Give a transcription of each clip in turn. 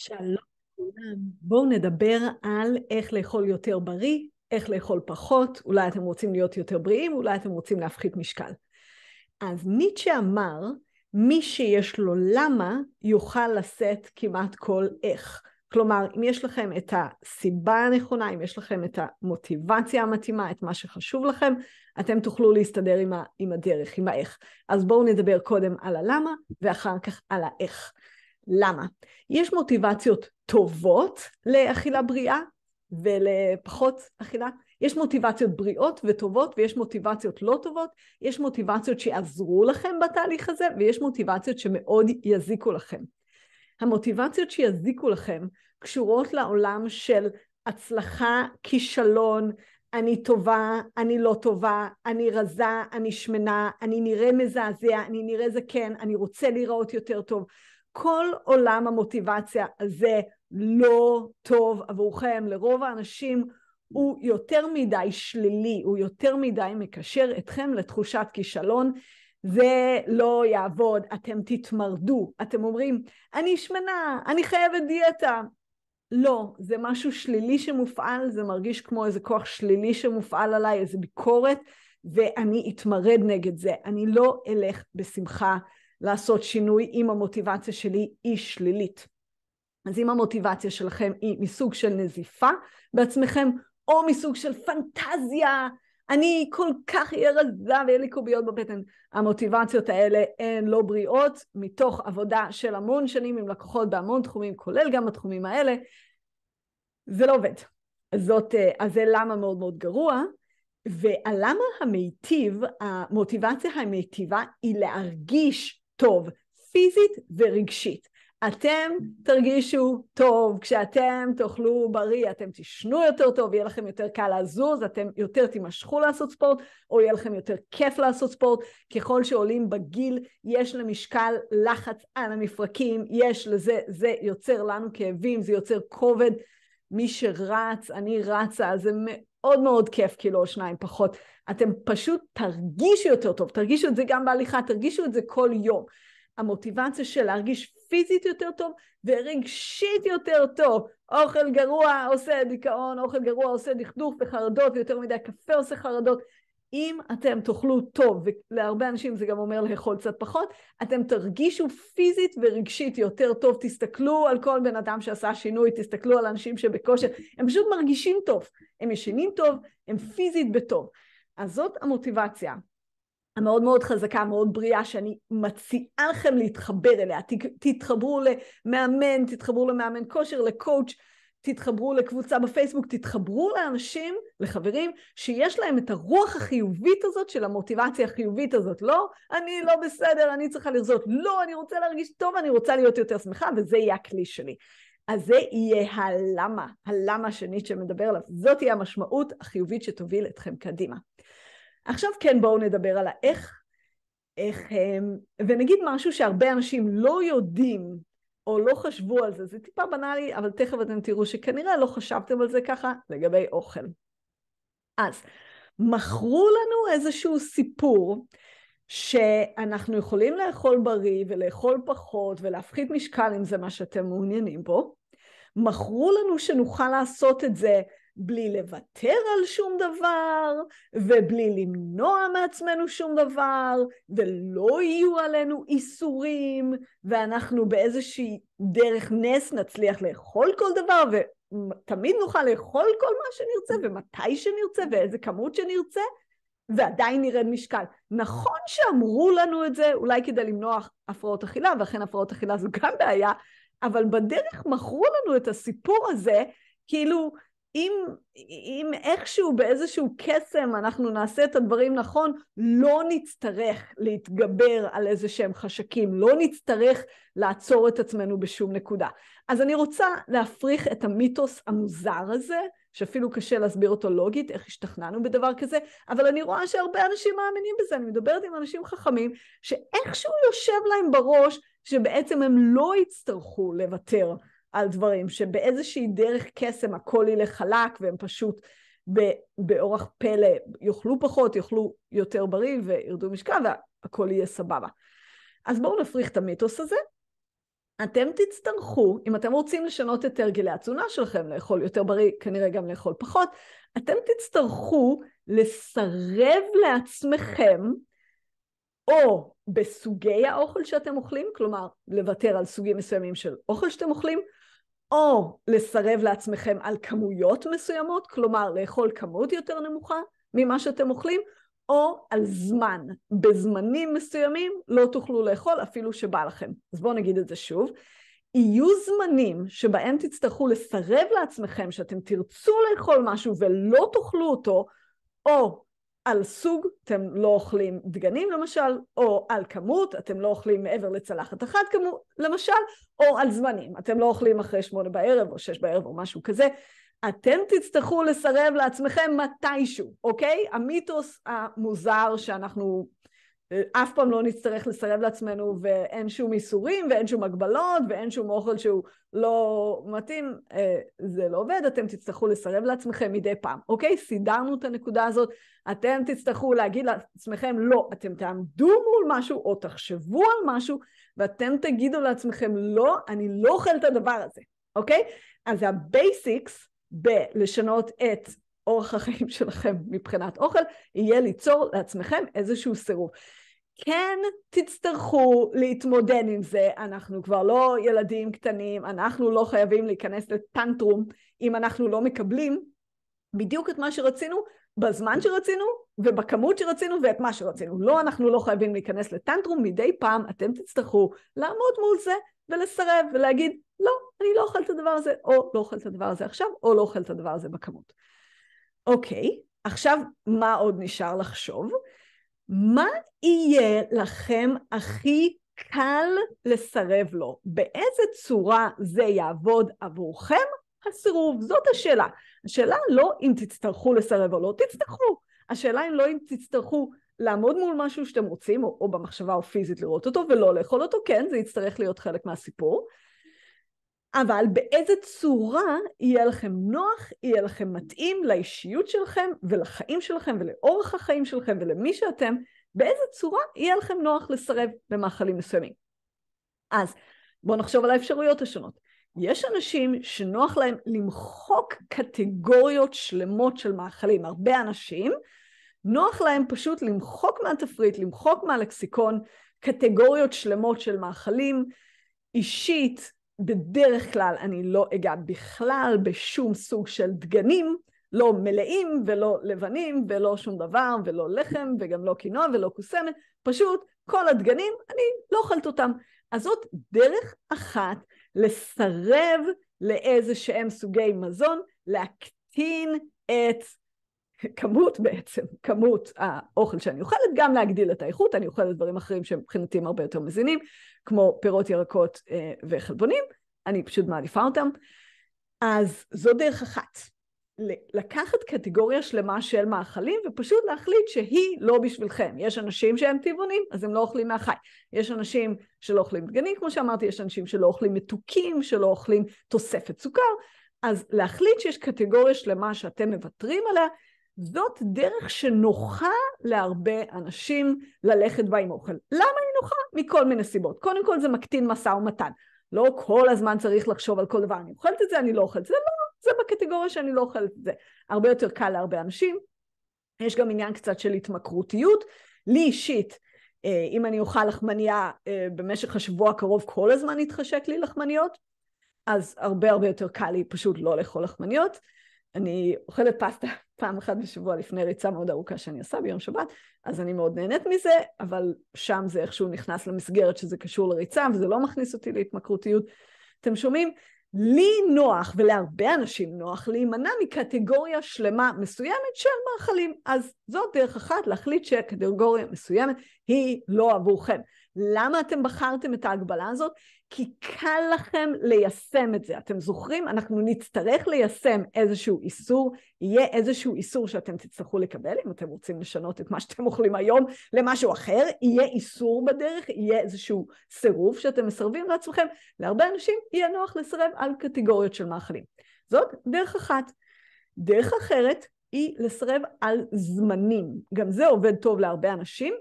שלום לכולם. בואו נדבר על איך לאכול יותר בריא, איך לאכול פחות, אולי אתם רוצים להיות יותר בריאים, אולי אתם רוצים להפחית משקל. אז ניטשה אמר, מי שיש לו למה, יוכל לשאת כמעט כל איך. כלומר, אם יש לכם את הסיבה הנכונה, אם יש לכם את המוטיבציה המתאימה, את מה שחשוב לכם, אתם תוכלו להסתדר עם, הדרך, עם האיך. אז בואו נדבר קודם על הלמה, ואחר כך על האיך. למה? יש מוטיבציות טובות לאכילה בריאה ולפחות אכילה. יש מוטיבציות בריאות וטובות ויש מוטיבציות לא טובות, יש מוטיבציות שיעזרו לכם בתהליך הזה ויש מוטיבציות שמאוד יזיקו לכם. המוטיבציות שיזיקו לכם קשורות לעולם של הצלחה, כישלון, אני טובה, אני לא טובה, אני רזה, אני שמנה, אני נראה מזעזע, אני נראה זקן, אני רוצה להיראות יותר טוב. כל עולם המוטיבציה הזה לא טוב עבורכם. לרוב האנשים הוא יותר מדי שלילי, הוא יותר מדי מקשר אתכם לתחושת כישלון. זה לא יעבוד, אתם תתמרדו. אתם אומרים, אני שמנה, אני חייבת דיאטה. לא, זה משהו שלילי שמופעל, זה מרגיש כמו איזה כוח שלילי שמופעל עליי, איזה ביקורת, ואני אתמרד נגד זה. אני לא אלך בשמחה לעשות שינוי אם המוטיבציה שלי היא שלילית. אז אם המוטיבציה שלכם היא מסוג של נזיפה בעצמכם, או מסוג של פנטזיה, אני כל כך אהיה רזה ויהיה לי קוביות בבטן. המוטיבציות האלה הן לא בריאות, מתוך עבודה של המון שנים עם לקוחות בהמון תחומים, כולל גם בתחומים האלה, זה לא עובד. זאת, אז זה למה מאוד מאוד גרוע, והלמה המיטיב, המוטיבציה המיטיבה היא להרגיש טוב, פיזית ורגשית. אתם תרגישו טוב, כשאתם תאכלו בריא, אתם תשנו יותר טוב, יהיה לכם יותר קל לזוז, אתם יותר תימשכו לעשות ספורט, או יהיה לכם יותר כיף לעשות ספורט. ככל שעולים בגיל, יש למשקל לחץ על המפרקים, יש לזה, זה יוצר לנו כאבים, זה יוצר כובד. מי שרץ, אני רצה, זה מאוד מאוד כיף קילו או שניים פחות. אתם פשוט תרגישו יותר טוב, תרגישו את זה גם בהליכה, תרגישו את זה כל יום. המוטיבציה של להרגיש פיזית יותר טוב ורגשית יותר טוב. אוכל גרוע עושה דיכאון, אוכל גרוע עושה דכדוך וחרדות, ויותר מדי קפה עושה חרדות. אם אתם תאכלו טוב, ולהרבה אנשים זה גם אומר לאכול קצת פחות, אתם תרגישו פיזית ורגשית יותר טוב. תסתכלו על כל בן אדם שעשה שינוי, תסתכלו על אנשים שבכושר, הם פשוט מרגישים טוב. הם ישנים טוב, הם פיזית בטוב. אז זאת המוטיבציה המאוד מאוד חזקה, מאוד בריאה, שאני מציעה לכם להתחבר אליה. תתחברו למאמן, תתחברו למאמן כושר, לקואוצ', תתחברו לקבוצה בפייסבוק, תתחברו לאנשים, לחברים, שיש להם את הרוח החיובית הזאת של המוטיבציה החיובית הזאת. לא, אני לא בסדר, אני צריכה לרזות. לא, אני רוצה להרגיש טוב, אני רוצה להיות יותר שמחה, וזה יהיה הכלי שלי. אז זה יהיה הלמה, הלמה השנית שמדבר עליו. זאת תהיה המשמעות החיובית שתוביל אתכם קדימה. עכשיו כן בואו נדבר על האיך, איך הם, ונגיד משהו שהרבה אנשים לא יודעים או לא חשבו על זה, זה טיפה בנאלי, אבל תכף אתם תראו שכנראה לא חשבתם על זה ככה לגבי אוכל. אז מכרו לנו איזשהו סיפור שאנחנו יכולים לאכול בריא ולאכול פחות ולהפחית משקל אם זה מה שאתם מעוניינים בו. מכרו לנו שנוכל לעשות את זה בלי לוותר על שום דבר, ובלי למנוע מעצמנו שום דבר, ולא יהיו עלינו איסורים, ואנחנו באיזושהי דרך נס נצליח לאכול כל דבר, ותמיד נוכל לאכול כל מה שנרצה, ומתי שנרצה, ואיזה כמות שנרצה, ועדיין נרד משקל. נכון שאמרו לנו את זה, אולי כדי למנוע הפרעות אכילה, ואכן הפרעות אכילה זו גם בעיה, אבל בדרך מכרו לנו את הסיפור הזה, כאילו אם, אם איכשהו באיזשהו קסם אנחנו נעשה את הדברים נכון, לא נצטרך להתגבר על איזה שהם חשקים, לא נצטרך לעצור את עצמנו בשום נקודה. אז אני רוצה להפריך את המיתוס המוזר הזה, שאפילו קשה להסביר אותו לוגית, איך השתכנענו בדבר כזה, אבל אני רואה שהרבה אנשים מאמינים בזה, אני מדברת עם אנשים חכמים, שאיכשהו יושב להם בראש שבעצם הם לא יצטרכו לוותר על דברים, שבאיזושהי דרך קסם הכל ילך חלק והם פשוט באורח פלא יאכלו פחות, יאכלו יותר בריא וירדו משקל והכל יהיה סבבה. אז בואו נפריך את המיתוס הזה. אתם תצטרכו, אם אתם רוצים לשנות את הרגלי התזונה שלכם, לאכול יותר בריא, כנראה גם לאכול פחות, אתם תצטרכו לסרב לעצמכם או בסוגי האוכל שאתם אוכלים, כלומר לוותר על סוגים מסוימים של אוכל שאתם אוכלים, או לסרב לעצמכם על כמויות מסוימות, כלומר לאכול כמות יותר נמוכה ממה שאתם אוכלים, או על זמן. בזמנים מסוימים לא תוכלו לאכול אפילו שבא לכם. אז בואו נגיד את זה שוב. יהיו זמנים שבהם תצטרכו לסרב לעצמכם שאתם תרצו לאכול משהו ולא תאכלו אותו, או על סוג, אתם לא אוכלים דגנים למשל, או על כמות, אתם לא אוכלים מעבר לצלחת אחת כמו, למשל, או על זמנים, אתם לא אוכלים אחרי שמונה בערב או שש בערב או משהו כזה. אתם תצטרכו לסרב לעצמכם מתישהו, אוקיי? המיתוס המוזר שאנחנו אף פעם לא נצטרך לסרב לעצמנו ואין שום איסורים ואין שום הגבלות ואין שום אוכל שהוא לא מתאים, אה, זה לא עובד, אתם תצטרכו לסרב לעצמכם מדי פעם, אוקיי? סידרנו את הנקודה הזאת, אתם תצטרכו להגיד לעצמכם לא, אתם תעמדו מול משהו או תחשבו על משהו ואתם תגידו לעצמכם לא, אני לא אוכל את הדבר הזה, אוקיי? אז ה basics בלשנות את אורח החיים שלכם מבחינת אוכל, יהיה ליצור לעצמכם איזשהו סירוב. כן תצטרכו להתמודד עם זה, אנחנו כבר לא ילדים קטנים, אנחנו לא חייבים להיכנס ל tantrum אם אנחנו לא מקבלים בדיוק את מה שרצינו, בזמן שרצינו ובכמות שרצינו ואת מה שרצינו. לא, אנחנו לא חייבים להיכנס לטנטרום, מדי פעם אתם תצטרכו לעמוד מול זה ולסרב ולהגיד לא, אני לא אוכל את הדבר הזה, או לא אוכל את הדבר הזה עכשיו, או לא אוכל את הדבר הזה בכמות. אוקיי, עכשיו מה עוד נשאר לחשוב? מה יהיה לכם הכי קל לסרב לו? באיזה צורה זה יעבוד עבורכם? הסירוב, זאת השאלה. השאלה לא אם תצטרכו לסרב או לא, תצטרכו. השאלה אם לא אם תצטרכו לעמוד מול משהו שאתם רוצים, או, או במחשבה או פיזית לראות אותו ולא לאכול אותו, כן, זה יצטרך להיות חלק מהסיפור. אבל באיזה צורה יהיה לכם נוח, יהיה לכם מתאים לאישיות שלכם ולחיים שלכם ולאורך החיים שלכם ולמי שאתם, באיזה צורה יהיה לכם נוח לסרב במאכלים מסוימים. אז בואו נחשוב על האפשרויות השונות. יש אנשים שנוח להם למחוק קטגוריות שלמות של מאכלים. הרבה אנשים, נוח להם פשוט למחוק מהתפריט, למחוק מהלקסיקון קטגוריות שלמות של מאכלים. אישית, בדרך כלל אני לא אגע בכלל בשום סוג של דגנים, לא מלאים ולא לבנים ולא שום דבר ולא לחם וגם לא קינוע ולא קוסמת, פשוט כל הדגנים אני לא אוכלת אותם. אז זאת דרך אחת לסרב לאיזה שהם סוגי מזון, להקטין את כמות בעצם, כמות האוכל שאני אוכלת, גם להגדיל את האיכות, אני אוכלת דברים אחרים שמבחינתי הם הרבה יותר מזינים, כמו פירות, ירקות אה, וחלבונים, אני פשוט מעדיפה אותם. אז זו דרך אחת. לקחת קטגוריה שלמה של מאכלים ופשוט להחליט שהיא לא בשבילכם. יש אנשים שהם טבעונים, אז הם לא אוכלים מהחי. יש אנשים שלא אוכלים דגנים, כמו שאמרתי, יש אנשים שלא אוכלים מתוקים, שלא אוכלים תוספת סוכר, אז להחליט שיש קטגוריה שלמה שאתם מוותרים עליה, זאת דרך שנוחה להרבה אנשים ללכת בה עם אוכל. למה היא נוחה? מכל מיני סיבות. קודם כל זה מקטין משא ומתן. לא כל הזמן צריך לחשוב על כל דבר, אני אוכלת את זה, אני לא אוכלת את זה, לא, זה בקטגוריה שאני לא אוכלת את זה. הרבה יותר קל להרבה אנשים. יש גם עניין קצת של התמכרותיות. לי אישית, אה, אם אני אוכל לחמניה אה, במשך השבוע הקרוב, כל הזמן יתחשק לי לחמניות, אז הרבה הרבה יותר קל לי פשוט לא לאכול לחמניות. אני אוכלת פסטה פעם אחת בשבוע לפני ריצה מאוד ארוכה שאני עושה ביום שבת, אז אני מאוד נהנית מזה, אבל שם זה איכשהו נכנס למסגרת שזה קשור לריצה, וזה לא מכניס אותי להתמכרותיות. אתם שומעים? לי נוח, ולהרבה אנשים נוח, להימנע מקטגוריה שלמה מסוימת של מאכלים. אז זאת דרך אחת להחליט שקטגוריה מסוימת היא לא עבורכם. למה אתם בחרתם את ההגבלה הזאת? כי קל לכם ליישם את זה. אתם זוכרים? אנחנו נצטרך ליישם איזשהו איסור, יהיה איזשהו איסור שאתם תצטרכו לקבל, אם אתם רוצים לשנות את מה שאתם אוכלים היום למשהו אחר, יהיה איסור בדרך, יהיה איזשהו סירוב שאתם מסרבים לעצמכם. להרבה אנשים יהיה נוח לסרב על קטגוריות של מאכלים. זאת דרך אחת. דרך אחרת היא לסרב על זמנים. גם זה עובד טוב להרבה אנשים,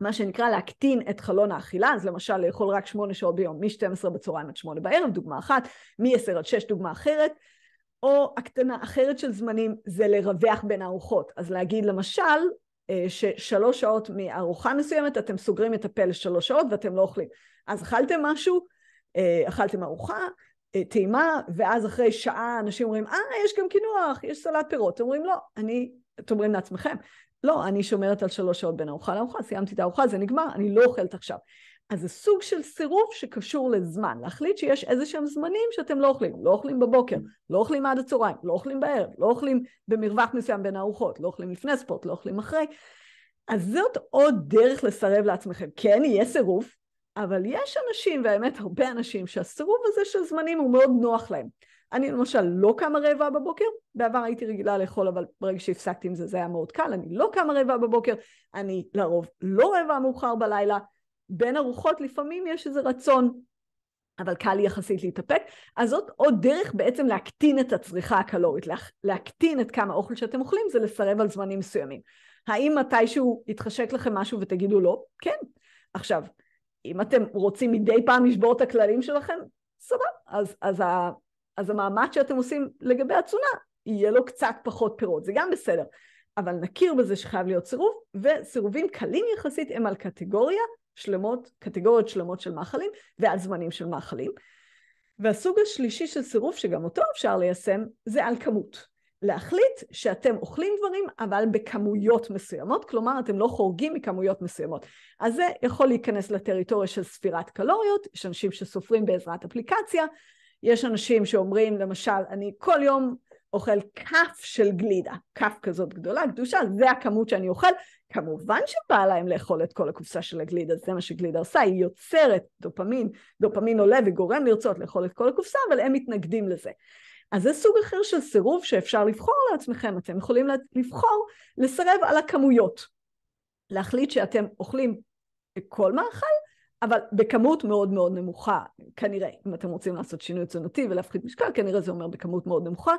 מה שנקרא להקטין את חלון האכילה, אז למשל לאכול רק שמונה שעות ביום, מ-12 בצהריים עד שמונה בערב, דוגמה אחת, מ-10 עד 6 דוגמה אחרת, או הקטנה אחרת של זמנים זה לרווח בין הארוחות, אז להגיד למשל אה, ששלוש שעות מארוחה מסוימת אתם סוגרים את הפה לשלוש שעות ואתם לא אוכלים, אז אכלתם משהו, אה, אכלתם ארוחה, אה, טעימה, ואז אחרי שעה אנשים אומרים, אה, יש גם קינוח, יש סלט פירות. אתם אומרים, לא, אני, אתם אומרים לעצמכם, לא, אני שומרת על שלוש שעות בין ארוחה לארוחה, סיימתי את הארוחה, זה נגמר, אני לא אוכלת עכשיו. אז זה סוג של סירוב שקשור לזמן, להחליט שיש איזה שהם זמנים שאתם לא אוכלים, לא אוכלים בבוקר, לא אוכלים עד הצהריים, לא אוכלים בערב, לא אוכלים במרווח מסוים בין הארוחות, לא אוכלים לפני ספורט, לא אוכלים אחרי. אז זאת עוד דרך לסרב לעצמכם. כן, יהיה סירוב, אבל יש אנשים, והאמת הרבה אנשים, שהסירוב הזה של זמנים הוא מאוד נוח להם. אני למשל לא קמה רעבה בבוקר, בעבר הייתי רגילה לאכול, אבל ברגע שהפסקתי עם זה זה היה מאוד קל, אני לא קמה רעבה בבוקר, אני לרוב לא רעבה מאוחר בלילה, בין ארוחות לפעמים יש איזה רצון, אבל קל לי יחסית להתאפק, אז זאת עוד דרך בעצם להקטין את הצריכה הקלורית, לה, להקטין את כמה אוכל שאתם אוכלים זה לסרב על זמנים מסוימים. האם מתישהו יתחשק לכם משהו ותגידו לא? כן. עכשיו, אם אתם רוצים מדי פעם לשבור את הכללים שלכם, סבבה. אז, אז, אז המאמץ שאתם עושים לגבי התזונה, יהיה לו קצת פחות פירות, זה גם בסדר. אבל נכיר בזה שחייב להיות סירוב, וסירובים קלים יחסית הם על קטגוריה שלמות, קטגוריות שלמות של מאכלים ועל זמנים של מאכלים. והסוג השלישי של סירוב, שגם אותו אפשר ליישם, זה על כמות. להחליט שאתם אוכלים דברים אבל בכמויות מסוימות, כלומר אתם לא חורגים מכמויות מסוימות. אז זה יכול להיכנס לטריטוריה של ספירת קלוריות, יש אנשים שסופרים בעזרת אפליקציה, יש אנשים שאומרים למשל אני כל יום אוכל כף של גלידה, כף כזאת גדולה, קדושה, זה הכמות שאני אוכל. כמובן שבא להם לאכול את כל הקופסה של הגלידה, זה מה שגלידה עושה, היא יוצרת דופמין, דופמין עולה וגורם לרצות לאכול את כל הקופסה, אבל הם מתנגדים לזה. אז זה סוג אחר של סירוב שאפשר לבחור לעצמכם, אתם יכולים לבחור לסרב על הכמויות. להחליט שאתם אוכלים כל מאכל, אבל בכמות מאוד מאוד נמוכה, כנראה, אם אתם רוצים לעשות שינוי תזונתי ולהפחית משקל, כנראה זה אומר בכמות מאוד נמוכה.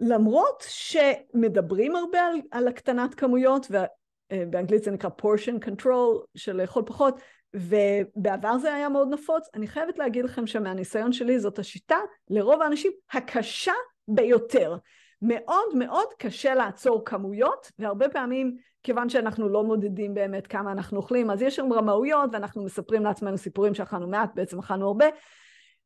למרות שמדברים הרבה על, על הקטנת כמויות, ובאנגלית זה נקרא portion control, של לאכול פחות, ובעבר זה היה מאוד נפוץ, אני חייבת להגיד לכם שמהניסיון שלי זאת השיטה לרוב האנשים הקשה ביותר. מאוד מאוד קשה לעצור כמויות, והרבה פעמים כיוון שאנחנו לא מודדים באמת כמה אנחנו אוכלים, אז יש שם רמאויות ואנחנו מספרים לעצמנו סיפורים שאכלנו מעט, בעצם אכלנו הרבה.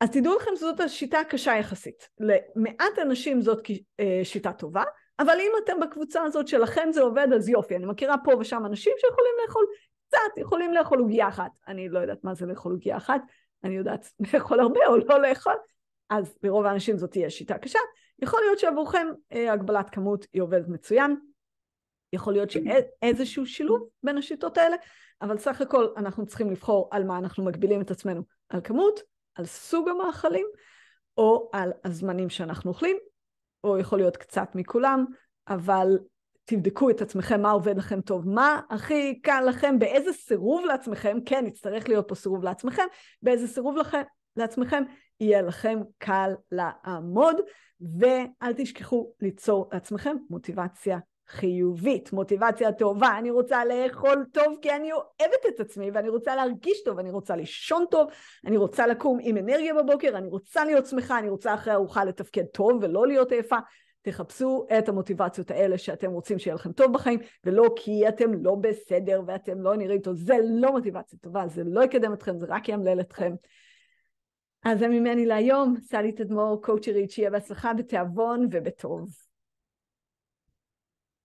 אז תדעו לכם שזאת השיטה הקשה יחסית. למעט אנשים זאת אה, שיטה טובה, אבל אם אתם בקבוצה הזאת שלכם זה עובד, אז יופי. אני מכירה פה ושם אנשים שיכולים לאכול קצת, יכולים לאכול עוגיה אחת. אני לא יודעת מה זה לאכול עוגיה אחת, אני יודעת לאכול הרבה או לא לאכול, אז לרוב האנשים זאת תהיה שיטה קשה. יכול להיות שעבורכם אה, הגבלת כמות היא עובדת מצוין, יכול להיות שאיזשהו שילוב בין השיטות האלה, אבל סך הכל אנחנו צריכים לבחור על מה אנחנו מגבילים את עצמנו, על כמות, על סוג המאכלים, או על הזמנים שאנחנו אוכלים, או יכול להיות קצת מכולם, אבל תבדקו את עצמכם מה עובד לכם טוב, מה הכי קל לכם, באיזה סירוב לעצמכם, כן, יצטרך להיות פה סירוב לעצמכם, באיזה סירוב לכם, לעצמכם יהיה לכם קל לעמוד, ואל תשכחו ליצור לעצמכם מוטיבציה חיובית, מוטיבציה טובה, אני רוצה לאכול טוב כי אני אוהבת את עצמי ואני רוצה להרגיש טוב, אני רוצה לישון טוב, אני רוצה לקום עם אנרגיה בבוקר, אני רוצה להיות שמחה, אני רוצה אחרי ארוחה לתפקד טוב ולא להיות עייפה. תחפשו את המוטיבציות האלה שאתם רוצים שיהיה לכם טוב בחיים, ולא כי אתם לא בסדר ואתם לא נראים טוב, זה לא מוטיבציה טובה, זה לא יקדם אתכם, זה רק ימלל אתכם. אז זה ממני להיום, סלי תדמור, קואוצ'רית, שיהיה בהצלחה בתיאבון ובטוב.